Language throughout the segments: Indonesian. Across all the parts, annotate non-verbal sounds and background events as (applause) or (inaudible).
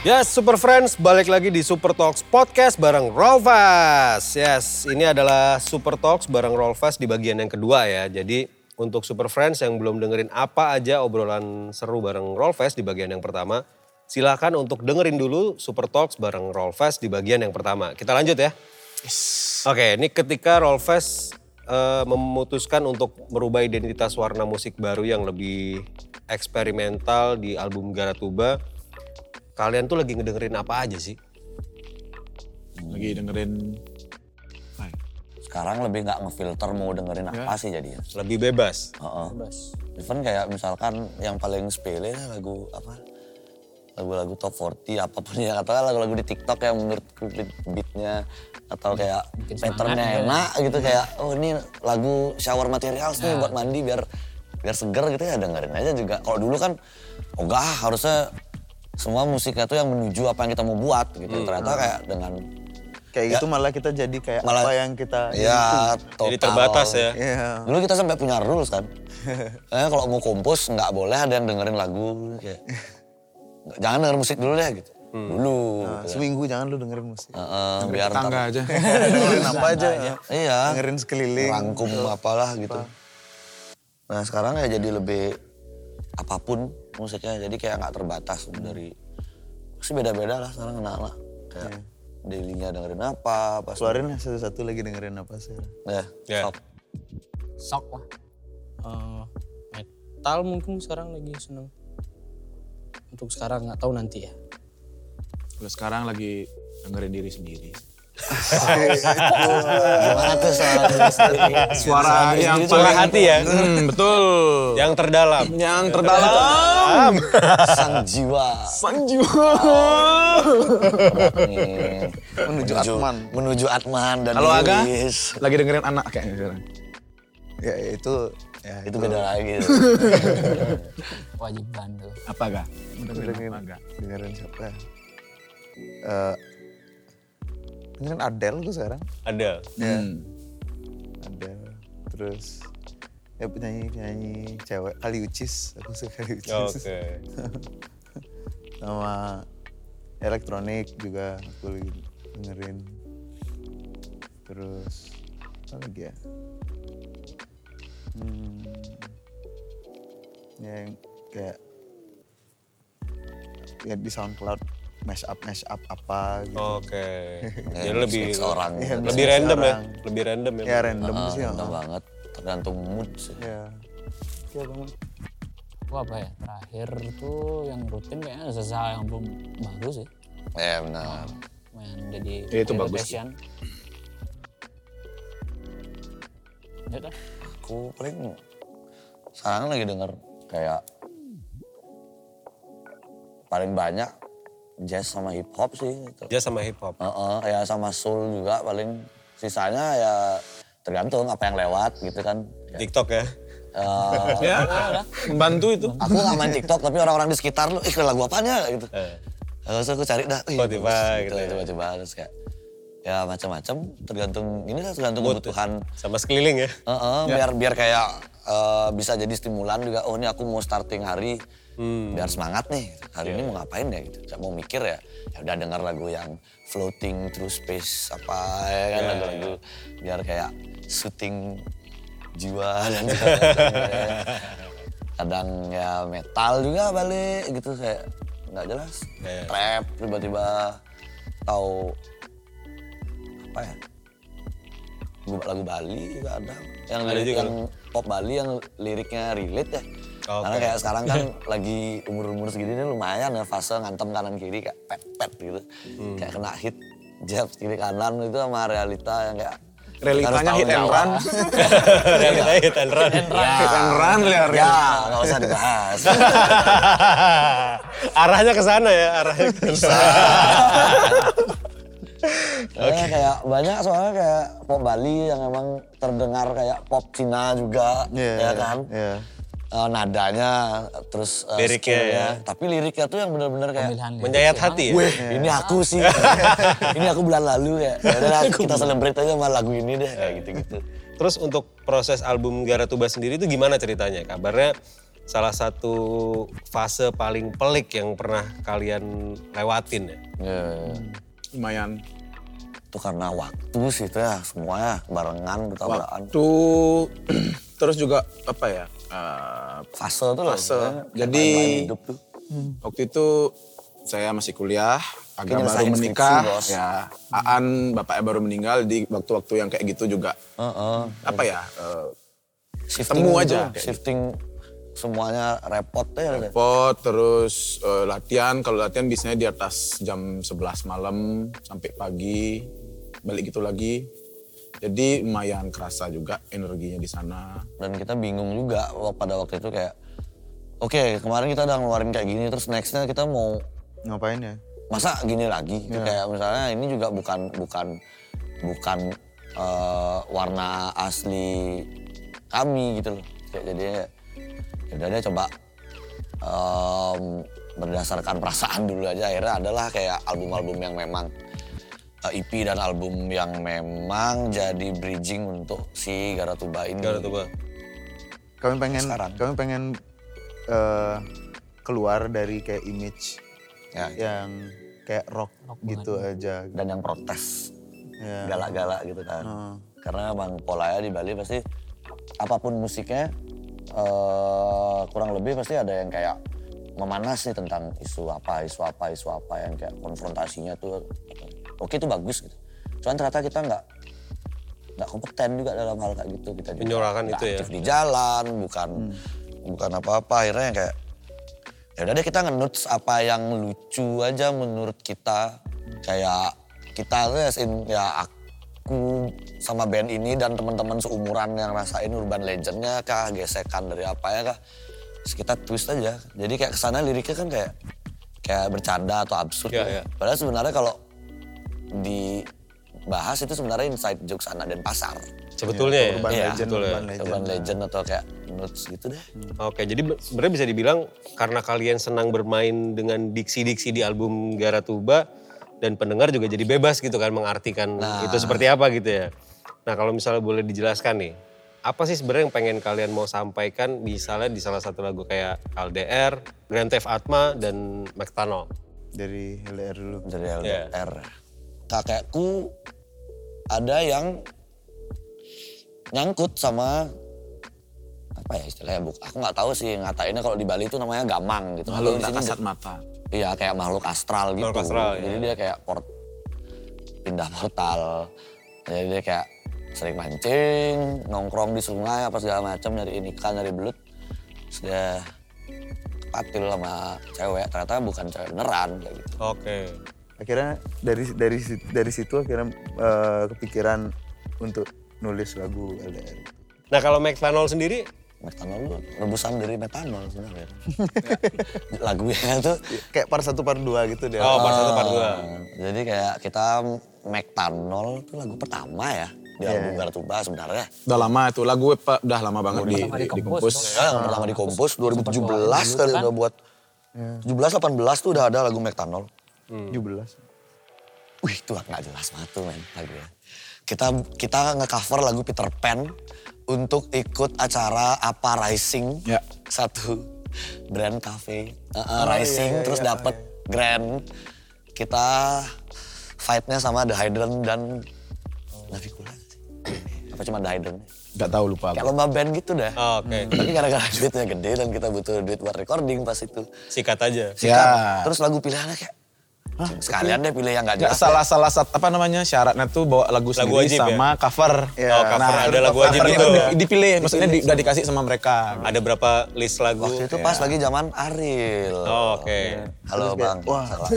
Yes, Super Friends, balik lagi di Super Talks Podcast bareng Rolfas. Yes, ini adalah Super Talks bareng Rolfas di bagian yang kedua ya. Jadi untuk Super Friends yang belum dengerin apa aja obrolan seru bareng Rolfas di bagian yang pertama, silakan untuk dengerin dulu Super Talks bareng Rolfas di bagian yang pertama. Kita lanjut ya. Oke, ini ketika Rolfes eh, memutuskan untuk merubah identitas warna musik baru yang lebih eksperimental di album Garatuba. Kalian tuh lagi ngedengerin apa aja sih? Lagi dengerin ya? Sekarang lebih nggak ngefilter mau dengerin apa sih jadinya. Lebih bebas. Heeh. Even kayak misalkan yang paling sepele lagu apa? Lagu-lagu top 40 apa pun ya atau lagu-lagu di TikTok yang menurutku beat- beatnya atau kayak patternnya enak gitu kayak oh ini lagu shower materials nih buat mandi biar biar seger gitu ya dengerin aja juga. Kalau dulu kan ogah harusnya semua musiknya tuh yang menuju apa yang kita mau buat gitu. Ternyata kayak dengan Kayak gitu malah kita jadi kayak Malah- apa yang kita ya total. Jadi terbatas ya. Iya. Dulu kita sampai punya rules kan. Kayaknya (laughs) kalau mau kompos nggak boleh ada yang dengerin lagu kayak (laughs) jangan denger musik dulu deh gitu. Dulu. Nah, gitu seminggu jangan lu dengerin musik. Heeh, biar Tetangga ntar- aja. (laughs) dengerin apa aja. Iya. Dengerin sekeliling. Rangkum apalah gitu. Nah sekarang ya jadi lebih apa pun musiknya jadi kayak nggak terbatas dari pasti beda-beda lah sekarang anak-anak kayak dailynya dengerin apa pas Keluarin satu-satu lagi dengerin apa sih. ya, Ya. sok. sok lah. Eh, metal mungkin sekarang lagi seneng. Untuk sekarang nggak tahu nanti ya. Kalau sekarang lagi dengerin diri sendiri. Gimana tuh soal Suara yang paling hati ya. Hmm, betul. Yang terdalam. Yang terdalam. sang jiwa Sang jiwa. Nih, Menuju Atman. menuju Atman dan Kalau Aga lagi dengerin anak kayaknya sekarang. Ya itu ya itu beda lagi (laughs) Kewajiban tuh. Apa gak? Dengerin dengerin, apa gak? dengerin siapa ya? Eh, dengerin Adele tuh sekarang. Ada. Hmm. Adele. Terus ya penyanyi penyanyi cewek kali ucis aku suka kali ucis Oke. (laughs) sama elektronik juga aku dengerin terus apa lagi ya hmm, ya yang kayak ya di SoundCloud mash up mash up apa gitu Oke. Ya, (laughs) Jadi lebih mix orang Iya, lebih mix random ya. orang. Lebih random ya. ya random Ah, sih random ya banget tergantung mood sih ya ya banget Gua apa ya? Terakhir tuh yang rutin kayaknya Zaza yang belum baru sih. ya benar Yang jadi Ya, itu bagus. Ya dah. aku paling sekarang lagi denger kayak paling banyak jazz sama hip hop sih gitu. Dia sama hip hop. Heeh, ya sama soul juga paling sisanya ya tergantung apa yang lewat gitu kan. Ya, TikTok ya. eh, Ya, membantu itu. aku nggak main TikTok tapi orang-orang di sekitar lu, ih lagu apanya gitu. Eh. Terus aku cari dah, Spotify bagus, gitu ya. Tiba-tiba terus kayak ya macam-macam tergantung ini lah tergantung Mood. kebutuhan. Sama sekeliling ya. Heeh, biar biar kayak eh, bisa jadi stimulan juga. Oh ini aku mau starting hari biar semangat nih. Hari ini mau ngapain ya gitu. Kayak mau mikir ya. Ya udah dengar lagu yang floating through space apa ya kan lagu-lagu biar kayak shooting jiwa (laughs) dan. (laughs) Kadang ya metal juga balik gitu kayak nggak jelas. Ya. Trap tiba-tiba tahu apa ya? lagu Bali juga ada yang Ada lirik juga. yang pop Bali yang liriknya relate ya Oke. karena kayak sekarang kan lagi umur umur segini nih lumayan ya fase ngantem kanan kiri kayak pet pet gitu Hmm. kayak kena hit jab kiri kanan itu sama realita yang kayak Realitanya harus tahu hit and run. (laughs) Realita hit and run. Hit and run ya. ya nggak usah dibahas (laughs) Arahnya ke sana ya, arahnya ke sana. (laughs) Soalnya kayak banyak soalnya kayak pop Bali yang emang terdengar kayak pop Cina juga Iya, ya kan iya. Eh, nadanya terus eh, Liriknya skillnya. ya. tapi liriknya tuh yang benar-benar kayak Menjayat hati ya. Weh, ini aku sih. (laughs) ini aku bulan lalu ya. (laughs) Yaudah, kita celebrate aja sama lagu ini deh, kayak gitu-gitu. Terus untuk proses album Garatuba sendiri itu gimana ceritanya? Kabarnya salah satu fase paling pelik yang pernah kalian lewatin ya. Ya, Lumayan. itu karena waktu sih itu ya semuanya barengan bertabrakan. Waktu (clears throat) terus juga apa ya? Eh, Fase tuh lah. Fase. sebenarnya, kayak Jadi hidup tuh. waktu itu saya masih kuliah, agak baru menikah. skripsi. Ya, Aan bapaknya baru meninggal di waktu-waktu yang kayak gitu juga. Heeh. Apa ya? eh, Shifting Temu gitu, aja, kayak Shifting semuanya repot deh. ya. repot terus eh, latihan kalau latihan biasanya di atas jam 11 malam sampai pagi balik gitu lagi jadi lumayan kerasa juga energinya di sana. Dan kita bingung juga pada waktu itu kayak, oke kemarin kita udah ngeluarin kayak gini, terus nextnya kita mau Ngapain ya? masa gini lagi? Gitu, kayak misalnya ini juga bukan bukan bukan eh, warna asli kami gitu loh. Kayak jadinya ya udah deh coba em, berdasarkan perasaan dulu aja. Akhirnya adalah kayak album-album yang memang eh, EP dan album yang memang jadi bridging untuk si Garatuba ini. Garatuba. Kami pengen Sekarang. kami pengen eh, keluar dari kayak image Ya, yang kayak rock, gitu aja. dan yang protes Ya. galak-galak gitu kan. Heeh. Karena bang polanya di Bali pasti apa pun musiknya eh, kurang lebih pasti ada yang kayak memanas nih tentang isu apa, isu apa, isu apa yang kayak konfrontasinya tuh oke itu bagus gitu. Cuman ternyata kita nggak nggak kompeten juga dalam hal kayak gitu kita juga Menyuarakan nggak itu ya. aktif di jalan bukan bukan apa-apa akhirnya yang kayak ya udah deh kita nge apa yang lucu aja menurut kita kayak kita tuh ya aku sama band ini dan teman-teman seumuran yang rasain urban legendnya kah gesekan dari apa ya kah Terus kita twist aja jadi kayak ke sana liriknya kan kayak kayak bercanda atau absurd ya. iya. padahal sebenarnya kalau dibahas itu sebenarnya inside jokes anak dan pasar Sebetulnya ya. Urban Iya, legend, betul ya. urban legend. urban legend atau kayak notes gitu deh Oke, jadi be- sebenarnya bisa dibilang karena kalian senang bermain dengan diksi-diksi di album Garatuba dan pendengar juga jadi bebas gitu kan mengartikan itu seperti apa gitu ya. Nah kalau misalnya boleh dijelaskan nih, apa sih sebenarnya yang pengen kalian mau sampaikan misalnya di salah satu lagu kayak LDR, Grand Theft Atma, dan McTunnel? Dari LDR dulu. dari Iya. LDR. Kakekku ada yang nyangkut sama apa ya istilahnya buk aku nggak tahu sih ngatainnya kalau di Bali itu namanya gamang gitu. Di nggak kasat mata. iya kayak makhluk astral gitu. Makhluk astral, jadi iya. dia kayak port pindah portal. Jadi dia kayak sering mancing nongkrong di sungai apa segala macam nyari ikan nyari belut. Terus dia patil sama cewek. Ternyata bukan cewek beneran kayak gitu. Oke. Akhirnya dari dari dari situ akhirnya eh, kepikiran untuk nulis lagu LDR. Nah kalau McTunnel sendiri, metanol rebusan dari metanol sebenarnya. (laughs) Lagunya tuh Kayak part satu part dua gitu deh. oh part satu part dua. Ah, Jadi kayak kita metanol tuh lagu pertama ya di album Garatuba sebenarnya. Udah lama itu lagu Pak, udah lama banget di, di, dikompos. Ya, yang pertama di kompos 2017 kali udah buat 17 18 tuh udah ada lagu metanol. 17. Wih itu nggak jelas banget tuh men lagunya. Kita kita nge-cover lagu Peter Pan untuk ikut acara apa Rising Ya. satu brand cafe Uh-uh, Rising terus dapet grand kita fightnya sama The Hydran dan Navikula apa cuma The Hydran Gak tahu lupa kayak lomba band gitu dah Oh, Oke, tapi gara-gara duitnya gede dan kita butuh duit buat recording pas itu sikat aja. Sikat. Ya. terus lagu pilihannya kayak sekalian deh pilih yang gak Gak jelas salah salah satu apa namanya syaratnya tuh bawa lagu sendiri wajib ya? sama cover. Ya. Oh, cover ada lagu wajib itu. di- dipilih, maksudnya di- udah dikasih sama mereka. Ada berapa list lagu? Waktu itu pas lagi zaman Ariel. Oh, Oke. Halo Terus bang. wah. Salah.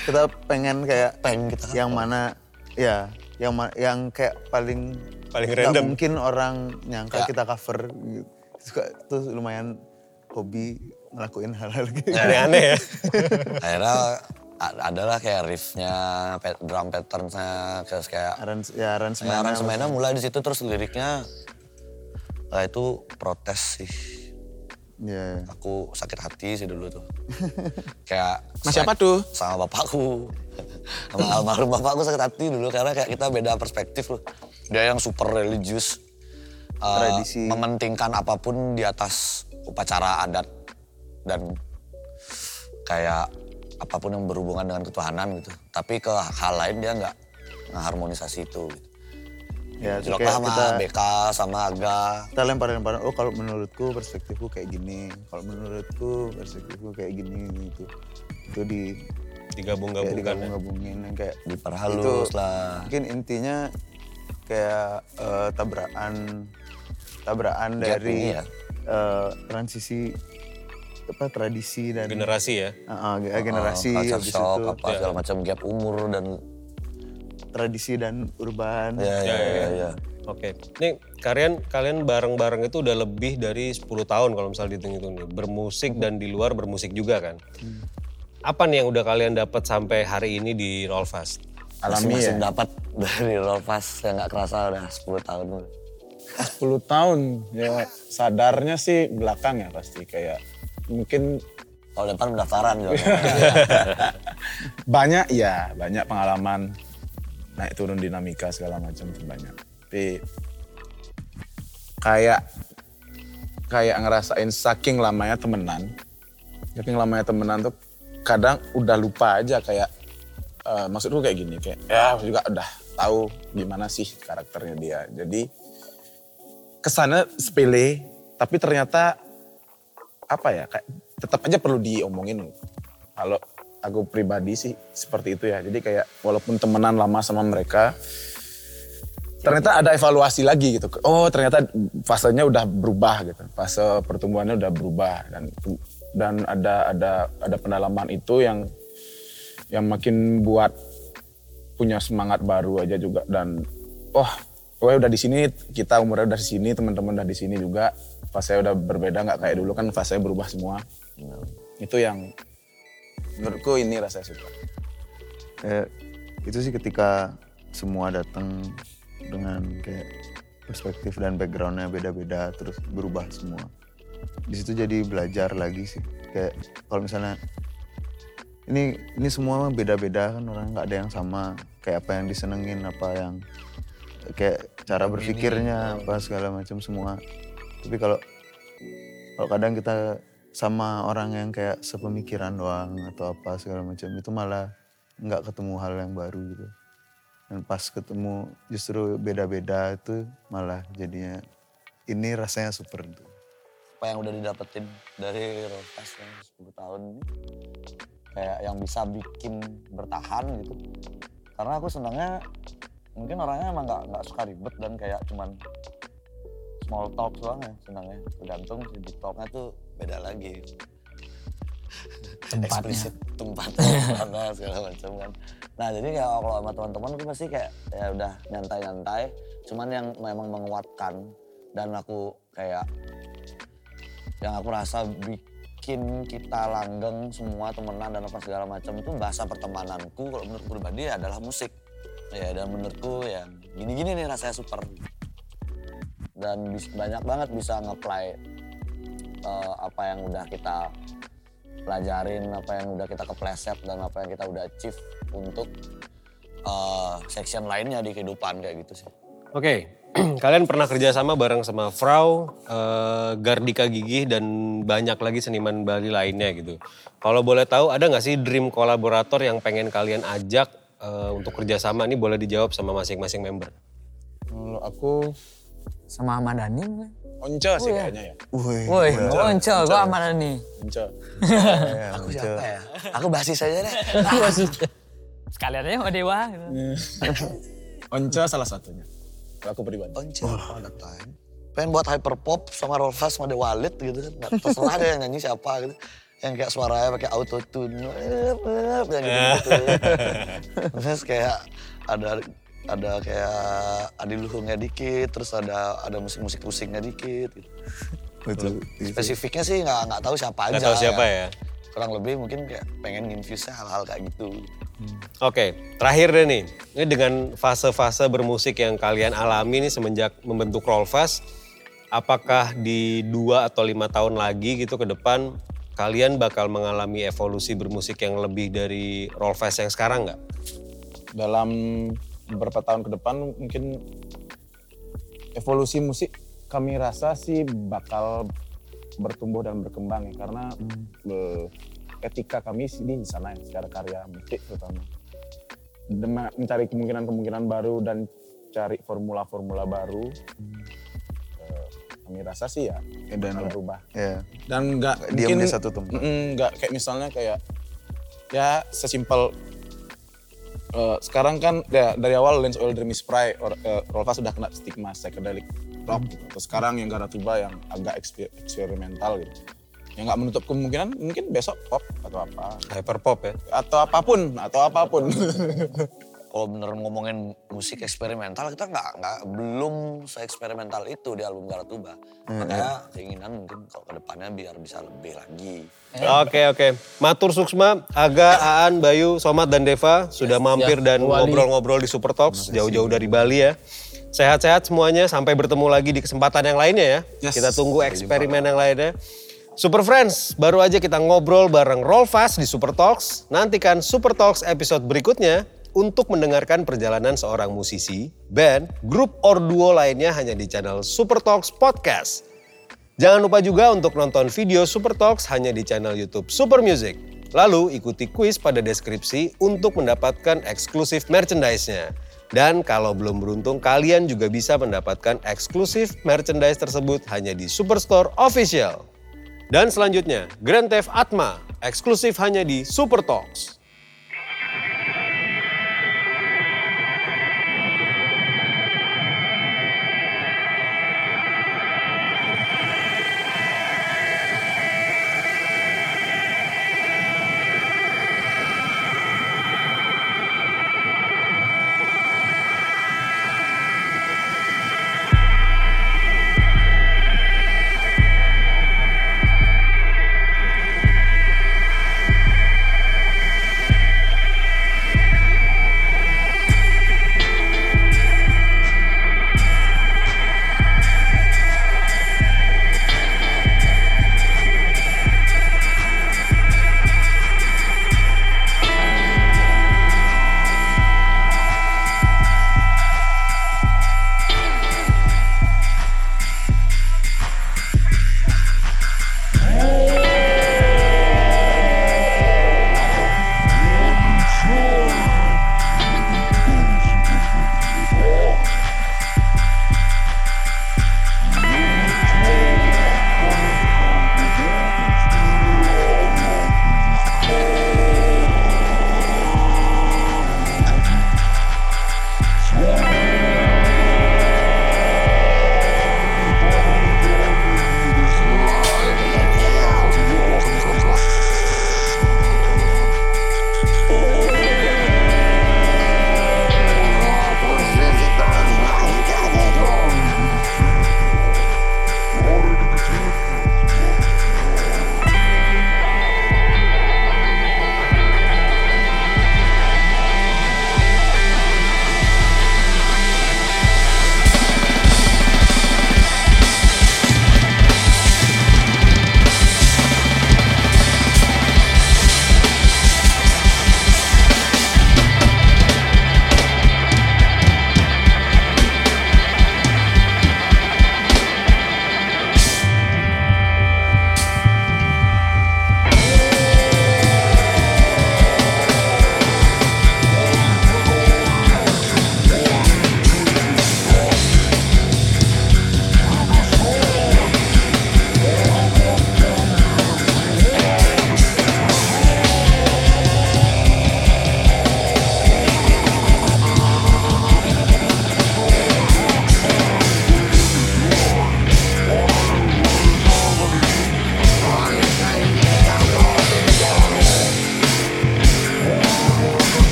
Kita pengen kayak Pengen kita yang mana ya yang yang kayak paling Paling random. mungkin orang nyangka Ya. kita cover gitu. Suka terus lumayan hobi ngelakuin hal-hal gitu. Aneh-aneh ya. (laughs) Akhirnya adalah kayak riffnya, drum patternsnya, terus kayak Arans ya aransemen. ya, aransemennya mulai di situ terus liriknya nah itu protes sih. Ya. Aku sakit hati sih dulu tuh. (laughs) kayak Mas siapa tuh? sama bapakku. sama almarhum bapakku sakit hati dulu karena kayak kita beda perspektif loh. Dia yang super religius. Tradisi. mementingkan apa pun di atas upacara adat dan kayak apa pun yang berhubungan dengan ketuhanan gitu. Tapi ke hal lain dia nggak ngeharmonisasi itu. Gitu. Ya, kayak sama kita, BK sama Aga. kita lempar-lemparan, oh kalau menurutku perspektifku kayak gini, kalau menurutku perspektifku kayak gini gitu. Itu di Digabung-gabungkan. ya. digabung-gabungin yang kayak Diperhalus itu lah. Mungkin intinya kayak eh, tabrakan tabrakan dari ini ya. Eh, transisi apa tradisi dan Generasi ya. Ah, ge- generasi culture habis shock, itu apa segala macam gap umur dan tradisi dan urban. ya ya ya. ya. Oke, ini kalian kalian bareng-bareng itu udah lebih dari 10 tahun kalau misal dihitung-hitung nih. Bermusik dan di luar bermusik juga kan. Apa nih yang udah kalian dapat sampai hari ini di Rollfast? Alami Masing-masing ya. dapat (laughs) dari Rolfas yang nggak kerasa udah 10 tahun. 10 tahun ya sadarnya sih belakang ya pasti kayak mungkin Kalau depan pendaftaran juga. (laughs) banyak ya banyak pengalaman naik turun dinamika segala macam banyak tapi kayak kayak ngerasain saking lamanya temenan saking lamanya temenan tuh kadang udah lupa aja kayak eh, maksudku kayak gini kayak ya juga udah tahu gimana sih karakternya dia jadi kesannya sepele tapi ternyata apa ya kayak tetap aja perlu diomongin. Kalau aku pribadi sih seperti itu ya. Jadi kayak walaupun temenan lama sama mereka ternyata ada evaluasi lagi gitu. Oh ternyata fasenya udah berubah gitu. Fase pertumbuhannya udah berubah. Dan dan ada ada ada pendalaman itu yang yang makin buat punya semangat baru aja juga. Dan oh gue udah di sini kita umurnya udah di sini teman-teman udah di sini juga fase udah berbeda nggak kayak dulu kan fase berubah semua itu yang menurutku ini rasa suka Kayak itu sih ketika semua datang dengan kayak perspektif dan backgroundnya beda-beda terus berubah semua. Di situ jadi belajar lagi sih. Kayak kalau misalnya ini ini semua beda-beda kan orang nggak ada yang sama. Kayak apa yang disenengin, apa yang kayak cara berpikirnya, apa segala macam semua. Tapi kalau kalau kadang kita sama orang yang kayak sepemikiran doang atau apa segala macam itu malah nggak ketemu hal yang baru gitu. Dan pas ketemu justru beda-beda itu malah jadinya ini rasanya super tuh apa yang udah didapetin dari Rolfas yang 10 tahun ini? Kayak yang bisa bikin bertahan gitu. Karena aku senangnya mungkin orangnya emang nggak nggak suka ribet dan kayak cuman small talk doang ya senangnya. Tergantung si big talknya tuh beda lagi. Tempatnya. eksplisit tempatnya (laughs) mana segala macam kan. Nah jadi kayak kalau sama teman-teman tuh pasti kayak ya udah nyantai-nyantai. Cuman yang memang menguatkan dan aku kayak yang aku rasa bikin kita langgeng semua temenan dan apa segala macam itu bahasa pertemananku kalau menurut pribadi adalah musik ya dan menurutku yang gini-gini nih rasanya super dan banyak banget bisa nge-apply eh, apa yang udah kita pelajarin apa yang udah kita kepleset dan apa yang kita udah achieve untuk eh, section lainnya di kehidupan kayak gitu sih. Oke, (clears throat) kalian pernah kerjasama bareng sama Frau, eh, Gardika Gigih dan banyak lagi seniman Bali lainnya gitu. Kalau boleh tahu ada nggak sih dream kolaborator yang pengen kalian ajak eh, untuk kerjasama? Ini boleh dijawab sama masing-masing member. kalau aku Sama Ahmad Dhani mungkin. Once sih kayaknya ya Woi, Woi, Once, gue Ahmad Dhani. Once Aku siapa ya? Aku basis aja deh. Sekalian aja sama Dewa. gitu. Once salah satunya kalau aku pribadi Once, oh, ngapain? Pengen buat hyperpop sama Rolfas sama The Wallet gitu kan. Terserah deh yang nyanyi siapa gitu. Yang kayak suaranya pakai auto tune. Yang gitu, Terus kayak ada ada kayak Adi Luhungnya dikit, terus ada ada musik-musik pusingnya dikit. Gitu. betul. Spesifiknya sih nggak nggak tahu siapa aja. Nggak tahu siapa ya? Kurang lebih mungkin kayak pengen infuse hal-hal kayak gitu. Oke, terakhir deh nih. Ini dengan fase-fase bermusik yang kalian alami nih semenjak membentuk Rollfast, apakah di dua atau lima tahun lagi gitu ke depan kalian bakal mengalami evolusi bermusik yang lebih dari Rollfast yang sekarang nggak? dalam beberapa tahun ke depan mungkin evolusi musik kami rasa sih bakal bertumbuh dan berkembang ya. Karena eh, ketika kami di sana ya secara karya musik terutama. Dem- mencari kemungkinan-kemungkinan baru dan cari formula-formula baru. Eh, kami rasa sih ya Ya, dan bakal berubah ya dan nggak mungkin di satu tempat. Nggak kayak misalnya kayak ya sesimpel eh, sekarang kan ya, dari awal Lens Oil Dreamy Spray or, eh, Rolfa sudah kena stigma psychedelic rock gitu. Terus sekarang yang Gara Tuba yang agak eksper- eksperimental gitu. Yang nggak menutup kemungkinan mungkin besok pop atau apa Hyper pop ya. atau apa pun atau apa pun. (laughs) Kalau bener ngomongin musik eksperimental kita nggak nggak belum se-eksperimental itu di album Garatuba. Makanya keinginan mungkin kalau ke depannya biar bisa lebih lagi. Oke oke. Matur Suksma, Aga, Aan, Bayu, Somat dan Deva sudah mampir dan ngobrol-ngobrol di Super Talks jauh-jauh dari Bali ya. Sehat-sehat semuanya sampai bertemu lagi di kesempatan yang lainnya ya. Yes. Kita tunggu eksperimen yang lainnya. Super Friends, baru aja kita ngobrol bareng Roll Fast di Super Talks. Nantikan Super Talks episode berikutnya untuk mendengarkan perjalanan seorang musisi, band, grup, or duo lainnya hanya di channel Super Talks Podcast. Jangan lupa juga untuk nonton video Super Talks hanya di channel YouTube Super Music. Lalu ikuti kuis pada deskripsi untuk mendapatkan eksklusif merchandise-nya. Dan kalau belum beruntung, kalian juga bisa mendapatkan eksklusif merchandise tersebut hanya di Superstore Official. Dan selanjutnya, Grand Theft Atma, eksklusif hanya di Super Talks.